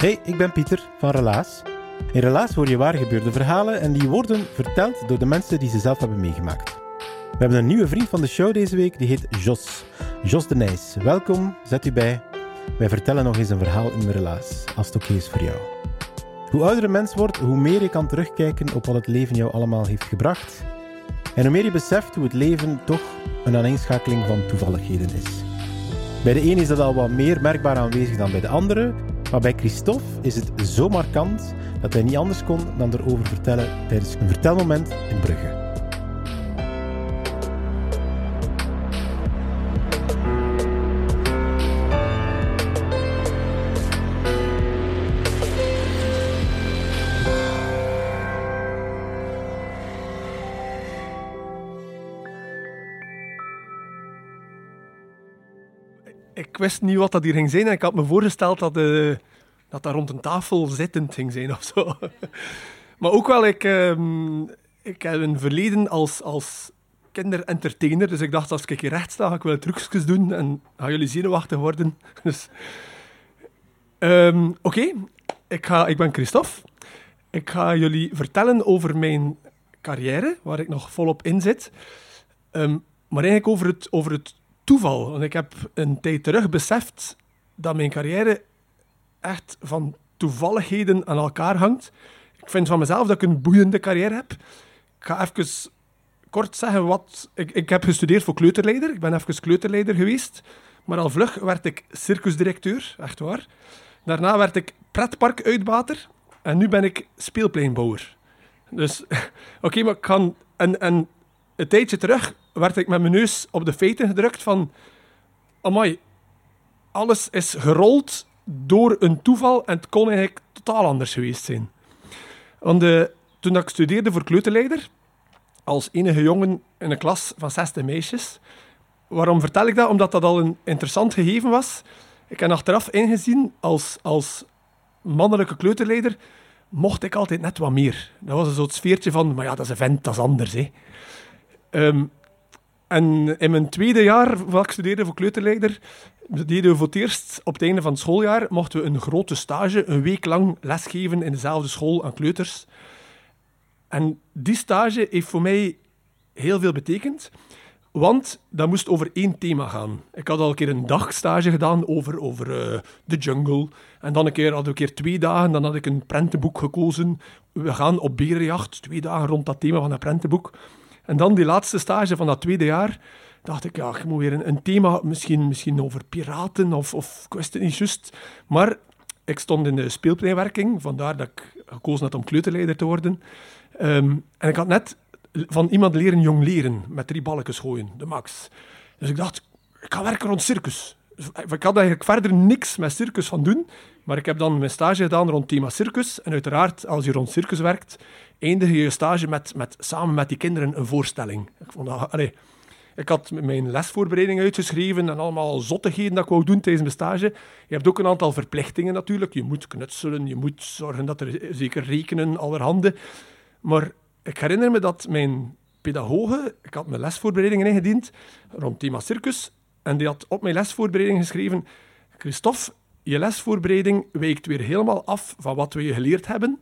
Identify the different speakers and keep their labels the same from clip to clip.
Speaker 1: Hey, ik ben Pieter van Relaas. In Relaas hoor je waar gebeurde verhalen en die worden verteld door de mensen die ze zelf hebben meegemaakt. We hebben een nieuwe vriend van de show deze week, die heet Jos. Jos de Nijs. Welkom, zet u bij. Wij vertellen nog eens een verhaal in Relaas, als het oké is voor jou. Hoe ouder een mens wordt, hoe meer je kan terugkijken op wat het leven jou allemaal heeft gebracht. En hoe meer je beseft hoe het leven toch een aaneenschakeling van toevalligheden is. Bij de een is dat al wat meer merkbaar aanwezig dan bij de andere, maar bij Christophe is het zo markant dat hij niet anders kon dan erover vertellen tijdens een vertelmoment in Brugge.
Speaker 2: Wist niet wat dat hier ging zijn. En ik had me voorgesteld dat, uh, dat daar rond een tafel zittend ging zijn of zo. maar ook wel, ik, uh, ik heb een verleden als, als kinderentertainer. Dus ik dacht, als ik hier recht sta, ga ik wel trucjes doen en gaan jullie zenuwachtig worden. dus, um, Oké, okay. ik ben Christophe. Ik ga jullie vertellen over mijn carrière, waar ik nog volop in zit. Um, maar eigenlijk over het, over het toeval. Want ik heb een tijd terug beseft dat mijn carrière echt van toevalligheden aan elkaar hangt. Ik vind van mezelf dat ik een boeiende carrière heb. Ik ga even kort zeggen wat... Ik, ik heb gestudeerd voor kleuterleider. Ik ben even kleuterleider geweest. Maar al vlug werd ik circusdirecteur, echt waar. Daarna werd ik pretparkuitbater. En nu ben ik speelpleinbouwer. Dus, oké, maar ik kan... En, en een tijdje terug werd ik met mijn neus op de feiten gedrukt van... Amai, alles is gerold door een toeval en het kon eigenlijk totaal anders geweest zijn. Want toen ik studeerde voor kleuterleider, als enige jongen in een klas van 60 meisjes... Waarom vertel ik dat? Omdat dat al een interessant gegeven was. Ik heb achteraf ingezien, als, als mannelijke kleuterleider, mocht ik altijd net wat meer. Dat was een soort sfeertje van, maar ja, dat is een vent, dat is anders. Hè. Um, en in mijn tweede jaar, waar ik studeerde voor kleuterleider, deden we voor het eerst op het einde van het schooljaar, mochten we een grote stage, een week lang lesgeven in dezelfde school aan kleuters. En die stage heeft voor mij heel veel betekend, want dat moest over één thema gaan. Ik had al een keer een dagstage gedaan over, over uh, de jungle. En dan een keer, had ik een keer twee dagen, dan had ik een prentenboek gekozen. We gaan op berenjacht, twee dagen rond dat thema van dat prentenboek. En dan die laatste stage van dat tweede jaar, dacht ik, ja, ik moet weer een, een thema, misschien, misschien over piraten of, of ik wist het niet juist. Maar ik stond in de speelpleinwerking, vandaar dat ik gekozen had om kleuterleider te worden. Ehm, en ik had net van iemand leren jong leren, met drie balkjes gooien, de max. Dus ik dacht, ik ga werken rond circus. Ik had eigenlijk verder niks met circus van doen, maar ik heb dan mijn stage gedaan rond thema circus. En uiteraard, als je rond circus werkt, eindig je je stage met, met samen met die kinderen een voorstelling. Ik, vond dat, ik had mijn lesvoorbereiding uitgeschreven en allemaal zottigheden dat ik wou doen tijdens mijn stage. Je hebt ook een aantal verplichtingen natuurlijk. Je moet knutselen, je moet zorgen dat er zeker rekenen, allerhande. Maar ik herinner me dat mijn pedagoge, ik had mijn lesvoorbereidingen ingediend rond thema circus, en die had op mijn lesvoorbereiding geschreven: Christophe, je lesvoorbereiding wijkt weer helemaal af van wat we je geleerd hebben.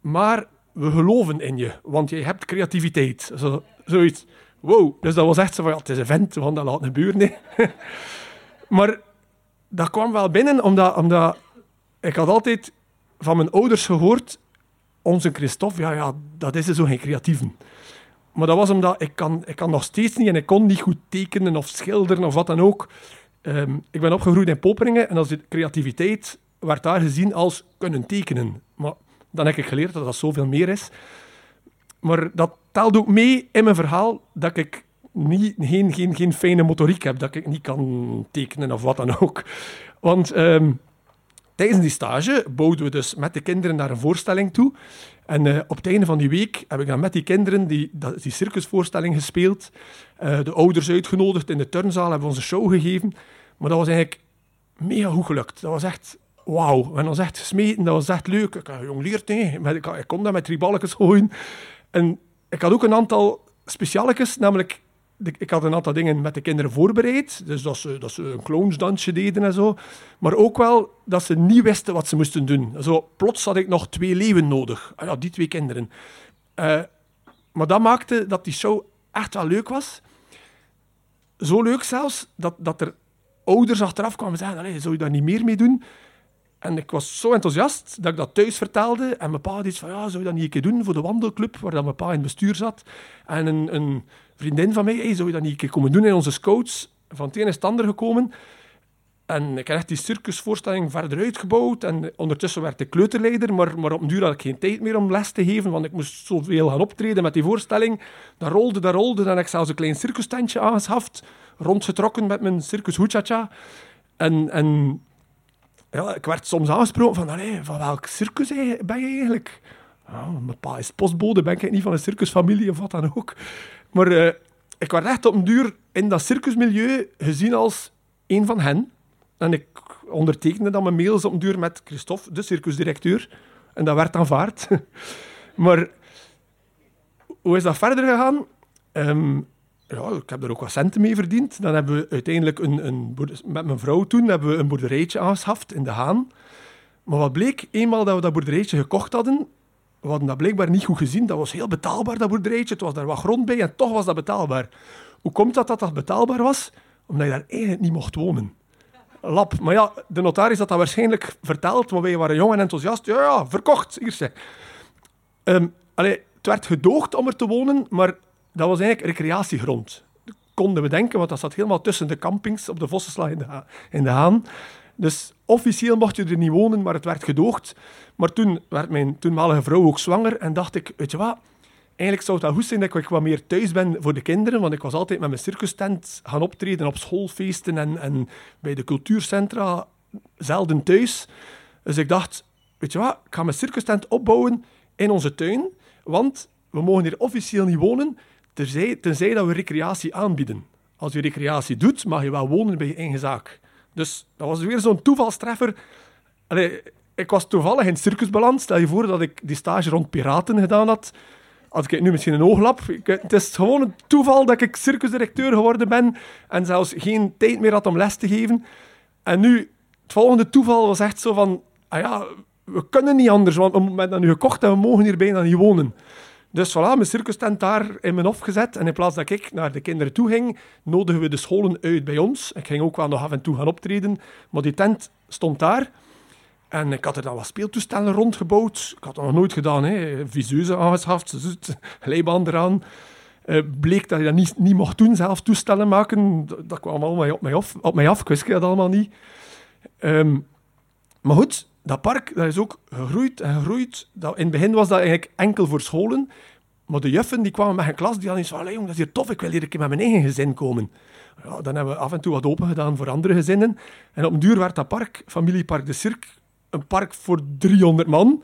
Speaker 2: Maar we geloven in je, want jij hebt creativiteit. Zo, zoiets. wow. Dus dat was echt zo van, ja, het is een vent, gaan dat laten gebeuren. hè. maar dat kwam wel binnen, omdat, omdat ik had altijd van mijn ouders gehoord, onze Christophe, ja, ja, dat is zo geen creatieve. Maar dat was omdat ik kan, ik kan nog steeds niet en ik kon niet goed tekenen of schilderen of wat dan ook. Ehm, ik ben opgegroeid in Poperingen en als creativiteit werd daar gezien als kunnen tekenen. Maar dan heb ik geleerd dat dat zoveel meer is. Maar dat telt ook mee in mijn verhaal dat ik niet, geen, geen, geen fijne motoriek heb, dat ik niet kan tekenen of wat dan ook. Want ehm, tijdens die stage bouwden we dus met de kinderen naar een voorstelling toe. En eh, op het einde van die week heb ik dan met die kinderen die, die circusvoorstelling gespeeld. eh, de ouders uitgenodigd in de turnzaal, hebben we onze show gegeven. Maar dat was eigenlijk mega goed gelukt. Dat was echt wauw. We hebben ons echt gesmeten, dat was echt leuk. Ik had jong. Met- ik, kon dat met drie balletjes gooien. En ik had ook een aantal specialetjes, namelijk ik had een aantal dingen met de kinderen voorbereid. Dus dat ze, dat ze een clownsdansje deden en zo. Maar ook wel dat ze niet wisten wat ze moesten doen. Zo, plots had ik nog twee leeuwen nodig. Ah ja, die twee kinderen. Eh, maar dat maakte dat die show echt wel leuk was. Zo leuk zelfs, dat, dat er ouders achteraf kwamen zeggen, "Allee, zou je daar niet meer mee doen? En ik was zo enthousiast dat ik dat thuis vertelde. En mijn pa iets van, ja, zou je dat niet een keer doen voor de wandelclub, waar dan mijn pa in het bestuur zat. En een, een vriendin van mij, hey, zou je dat niet een keer komen doen in onze scouts? Van het een is het ander gekomen. En ik heb echt die circusvoorstelling verder uitgebouwd. En ondertussen werd ik kleuterleider, maar, maar op een duur had ik geen tijd meer om les te geven, want ik moest zoveel gaan optreden met die voorstelling. Dat rolde, dat rolde. Dan heb ik zelfs een klein circustentje aangeschaft, rondgetrokken met mijn circus Hoechacha. En, en ja, ik werd soms aangesproken van, van welk circus ei- ben je eigenlijk? Ja, mijn pa is postbode, ben ik niet van een circusfamilie of wat dan ook. Maar eh, ik werd echt op een duur in dat circusmilieu gezien als een van hen. En ik ondertekende dan mijn mails op een duur met Christophe, de circusdirecteur. En dat werd aanvaard. maar hoe is dat verder gegaan? Ehm, ja, ik heb er ook wat centen mee verdiend. Dan hebben we uiteindelijk een, een met mijn vrouw toen hebben we een boerderijtje aangeschaft in De Haan. Maar wat bleek, eenmaal dat we dat boerderijtje gekocht hadden, we hadden dat blijkbaar niet goed gezien. Dat was heel betaalbaar, dat boerderijtje. Het was daar wat grond bij en toch was dat betaalbaar. Hoe komt dat dat dat betaalbaar was? Omdat je daar eigenlijk niet mocht wonen. Lap. Maar ja, de notaris had dat waarschijnlijk verteld, maar wij waren jong en enthousiast. Ja, ja, verkocht. Hier zeg. Ehm, allee, het werd gedoogd om er te wonen, maar dat was eigenlijk recreatiegrond. Konden we denken, want dat zat helemaal tussen de campings op de Vossenslag in de, Haan. Dus officieel mocht je er niet wonen, maar het werd gedoogd. Maar toen werd mijn toenmalige vrouw ook zwanger en dacht ik, weet je wat, eigenlijk zou het goed zijn dat ik wat meer thuis ben voor de kinderen, want ik was altijd met mijn circustent gaan optreden op schoolfeesten en, en bij de cultuurcentra, zelden thuis. Dus ik dacht, weet je wat, ik ga mijn circustent opbouwen in onze tuin, want we mogen hier officieel niet wonen, tenzij, dat we recreatie aanbieden. Als je recreatie doet, mag je wel wonen bij je eigen zaak. Dus dat was weer zo'n toevalstreffer. Ik was toevallig in het circus beland. Stel je voor dat ik die stage rond piraten gedaan had. Had ik nu misschien een ooglap. Ik, het is gewoon een toeval dat ik circusdirecteur geworden ben en zelfs geen tijd meer had om les te geven. En nu, het volgende toeval was echt zo van... Ah ja, we kunnen niet anders, want we hebben dat nu gekocht en we mogen hier bijna niet wonen. Dus voilà, mijn circustent daar in mijn hof gezet. En in plaats dat ik naar de kinderen toe ging, nodigen we de scholen uit bij ons. Ik ging ook wel nog af en toe gaan optreden, maar die tent stond daar. En ik had er dan wat speeltoestellen rondgebouwd. Ik had dat nog nooit gedaan. Hè. Viseuse aangeschaft, glijbaan eraan. Eh, bleek dat je dat niet, niet mocht doen, zelf toestellen maken. Dat, dat kwam allemaal op mij af. Op mij af. Ik wist dat allemaal niet. Ehm, maar goed, dat park dat is ook gegroeid en gegroeid. Dat, in het begin was dat eigenlijk enkel voor scholen. Maar de juffen die kwamen met een klas, die hadden "Allee, jong, dat is hier tof, ik wil hier een keer met mijn eigen gezin komen. Ja, dan hebben we af en toe wat open gedaan voor andere gezinnen. En op een duur werd dat park, familiepark De Cirque, een park voor 300 man.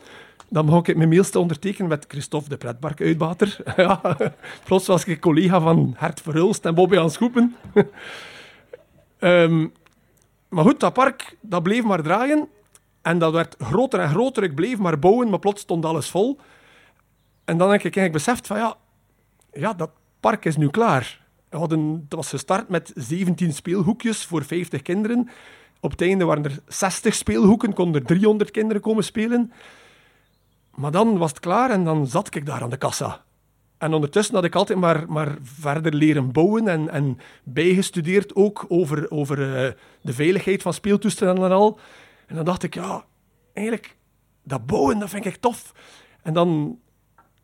Speaker 2: Dan mocht ik mijn mails te ondertekenen met Christophe, de pretparkuitbater. ja, plots was ik collega van Hert Verhulst en Bobby aan Schoepen. Ehm, maar goed, dat park dat bleef maar draaien. En dat werd groter en groter. Ik bleef maar bouwen, maar plots stond alles vol. En dan heb ik eigenlijk beseft van ja, ja dat park is nu klaar. We hadden, het was gestart met 17 speelhoekjes voor 50 kinderen. Op het einde waren er 60 speelhoeken, konden er 300 kinderen komen spelen. Maar dan was het klaar en dan zat ik daar aan de kassa. En ondertussen had ik altijd maar, maar verder leren bouwen en, en bijgestudeerd ook over, over uh, de veiligheid van speeltoestellen en al. En dan dacht ik, ja, eigenlijk, dat bouwen, dat vind ik tof. En dan,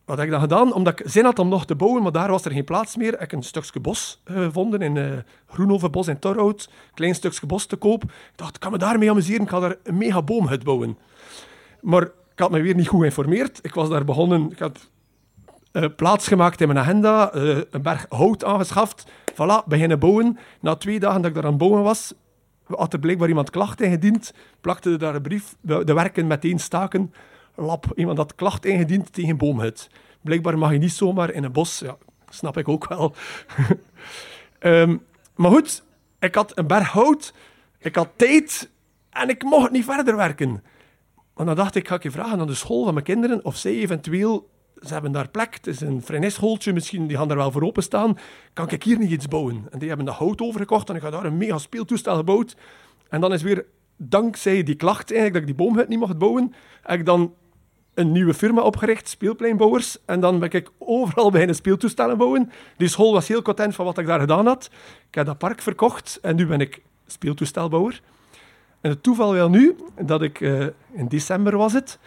Speaker 2: wat heb ik dan gedaan? Omdat ik zin had om nog te bouwen, maar daar was er geen plaats meer, heb ik een stukje bos uh, gevonden in uh, Groenhovenbos in Torhout. Klein stukje bos te koop. Ik dacht, ik kan me daarmee amuseren, ik ga daar een mega boomhut bouwen. Maar ik had me weer niet goed geïnformeerd. Ik was daar begonnen, ik had uh, plaats gemaakt in mijn agenda, een berg hout aangeschaft. Voilà, beginnen bouwen. Na twee dagen dat ik daar aan het bouwen was, had er blijkbaar iemand klacht ingediend. Plakte er daar een brief, de, werken meteen staken. Lap, iemand had klacht ingediend tegen boomhut. Blijkbaar mag je niet zomaar in een bos. Ja, snap ik ook wel. um, maar goed, ik had een berg hout, ik had tijd en ik mocht niet verder werken. En dan dacht ik, ga ik je vragen aan de school van mijn kinderen of zij eventueel ze hebben daar plek, het is een frenesschooltje, misschien, die gaan er wel voor openstaan. Kan ik hier niet iets bouwen? En die hebben dat hout overgekocht en ik heb daar een mega speeltoestel gebouwd. En dan is weer, dankzij die klacht eigenlijk, dat ik die boomhut niet mocht bouwen, heb ik dan een nieuwe firma opgericht, Speelpleinbouwers. En dan ben ik overal beginnen speeltoestellen bouwen. Die school was heel content van wat ik daar gedaan had. Ik heb dat park verkocht en nu ben ik speeltoestelbouwer. En het toeval wel nu, dat ik, uh, in december was het,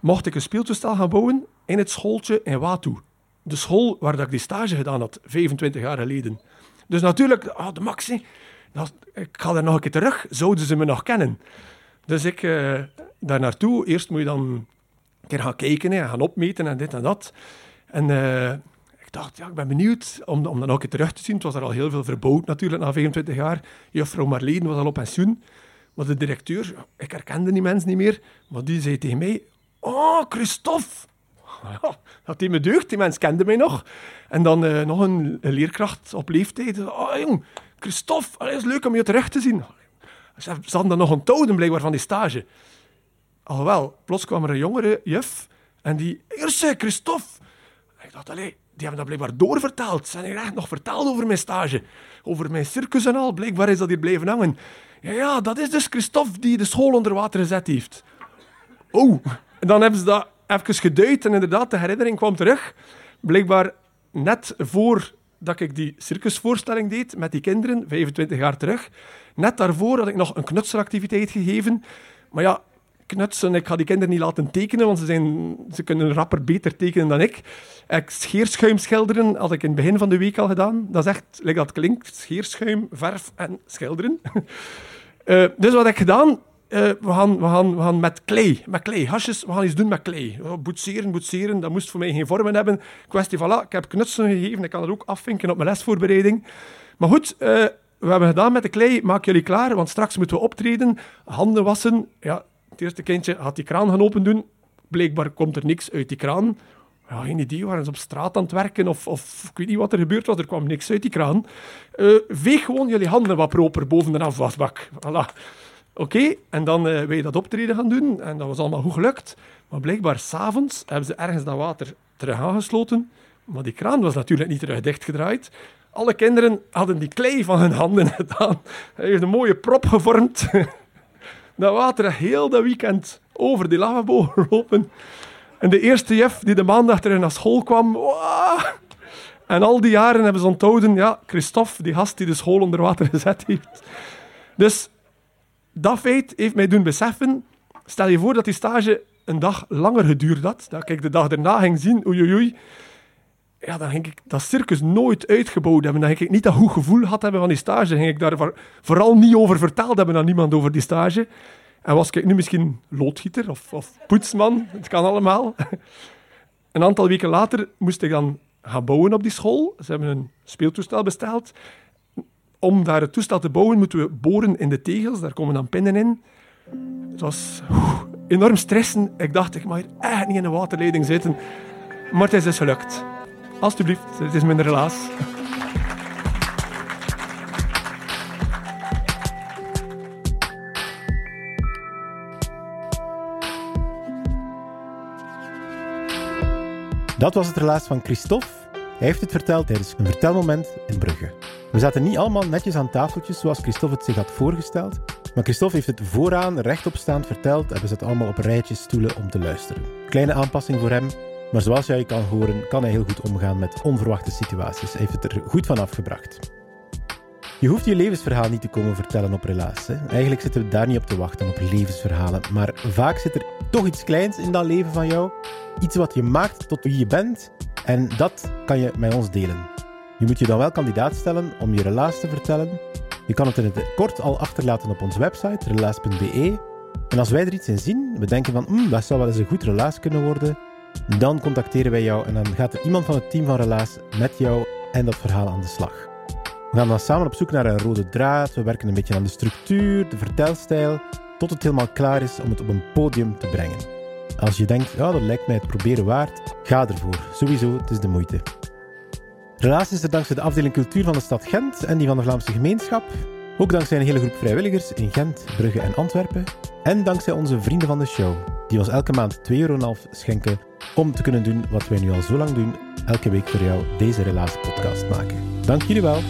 Speaker 2: mocht ik een speeltoestel gaan bouwen in het schooltje in Watu. De school waar dat ik die stage gedaan had, 25 jaar geleden. Dus natuurlijk, oh, de Maxi, dat, ik ga daar nog een keer terug, zouden ze me nog kennen. Dus ik uh, daar naartoe, eerst moet je dan een keer gaan kijken en gaan opmeten en dit en dat. En uh, ik dacht, ja, ik ben benieuwd om, om dat nog een keer terug te zien. Het was er al heel veel verbouwd natuurlijk na 25 jaar. Juffrouw Marleen was al op pensioen. Maar de directeur, ik herkende die mensen niet meer, maar die zei tegen mij, oh, Christophe, dat die me deugd, die mens kende mij nog. En dan uh, nog een, leerkracht op leeftijd. Oh jong, Christophe, het is leuk om je terug te zien. Ze hadden dan nog onthouden blijkbaar van die stage. Alhoewel, plots kwam er een jongere juf en die... Eerste, Christophe! ik dacht, allee, die hebben dat blijkbaar doorverteld. Ze hebben echt nog verteld over mijn stage. Over mijn circus en al. Blijkbaar is dat hier blijven hangen. Ja, ja, dat is dus Christophe die de school onder water gezet heeft. Oh, dan hebben ze dat even geduid en inderdaad, de herinnering kwam terug. Blijkbaar net voor dat ik die circusvoorstelling deed met die kinderen, 25 jaar terug. Net daarvoor had ik nog een knutselactiviteit gegeven. Maar ja, knutsen, ik ga die kinderen niet laten tekenen, want ze, zijn, ze kunnen rapper beter tekenen dan ik. ik scheerschuim schilderen had ik in het begin van de week al gedaan. Dat is echt, like dat klinkt, scheerschuim, verf en schilderen. uh, dus wat heb ik gedaan? Uh, we, gaan, we, gaan, we gaan met klei, met klei, hasjes, we gaan iets doen met klei. Oh, boetseren, boetseren, dat moest voor mij geen vormen hebben. Kwestie, voilà, ik heb knutselen gegeven, ik kan het ook afvinken op mijn lesvoorbereiding. Maar goed, uh, we hebben gedaan met de klei, maak jullie klaar, want straks moeten we optreden, handen wassen. Ja, het eerste kindje had die kraan gaan open doen, blijkbaar komt er niks uit die kraan. Ja, geen idee, waren ze op straat aan het werken of, of ik weet niet wat er gebeurd was, er kwam niks uit die kraan. Uh, veeg gewoon jullie handen wat proper boven de afwasbak. Voilà. Oké, en dan uh, wil je dat optreden gaan doen. En dat was allemaal goed gelukt. Maar blijkbaar, s'avonds hebben ze ergens dat water terug aangesloten. Maar die kraan was natuurlijk niet terug dichtgedraaid. Alle kinderen hadden die klei van hun handen gedaan. Hij heeft een mooie prop gevormd. dat water heel dat weekend over die lavabo gelopen. En de eerste jef die de maandag terug naar school kwam... Wow, en al die jaren hebben ze onthouden... Ja, Christophe, die gast die de school onder water gezet heeft. Dus dat feit heeft mij doen beseffen, stel je voor dat die stage een dag langer geduurd had, dat ik de dag erna ging zien, oei oei oei, ja, dan ging ik dat circus nooit uitgebouwd hebben. Dan ging ik niet dat goed gevoel had hebben van die stage. Dan ging ik daar vooral niet over verteld hebben aan niemand over die stage. En was ik nu misschien loodgieter of, of poetsman, het kan allemaal. Een aantal weken later moest ik dan gaan bouwen op die school. Ze hebben een speeltoestel besteld om daar het toestel te bouwen, moeten we boren in de tegels. Daar komen dan pinnen in. Het was enorm stressen. Ik dacht, ik mag hier echt niet in een waterleiding zitten. Maar het is dus gelukt. Alsjeblieft, het is mijn relaas.
Speaker 1: Dat was het relaas van Christophe. Hij heeft het verteld tijdens een vertelmoment in Brugge. We zaten niet allemaal netjes aan tafeltjes zoals Christophe het zich had voorgesteld, maar Christophe heeft het vooraan rechtopstaand verteld en we zaten allemaal op rijtjes stoelen om te luisteren. Kleine aanpassing voor hem, maar zoals jij kan horen, kan hij heel goed omgaan met onverwachte situaties. Hij heeft het er goed van afgebracht. Je hoeft je levensverhaal niet te komen vertellen op relaas. Eigenlijk zitten we daar niet op te wachten, op levensverhalen. Maar vaak zit er toch iets kleins in dat leven van jou. Iets wat je maakt tot wie je bent. En dat kan je met ons delen. Je moet je dan wel kandidaat stellen om je relaas te vertellen. Je kan het in het kort al achterlaten op onze website, relaas.be. En als wij er iets in zien, we denken van, mm, dat zou wel eens een goed relaas kunnen worden, dan contacteren wij jou en dan gaat er iemand van het team van Relaas met jou en dat verhaal aan de slag. We gaan dan samen op zoek naar een rode draad, we werken een beetje aan de structuur, de vertelstijl, tot het helemaal klaar is om het op een podium te brengen. Als je denkt, ja, dat lijkt mij het proberen waard, ga ervoor. Sowieso, het is de moeite. Relaas is er dankzij de afdeling cultuur van de stad Gent en die van de Vlaamse gemeenschap. Ook dankzij een hele groep vrijwilligers in Gent, Brugge en Antwerpen. En dankzij onze vrienden van de show, die ons elke maand 2,5 euro schenken om te kunnen doen wat wij nu al zo lang doen, elke week voor jou deze Relaas podcast maken. Dank jullie wel.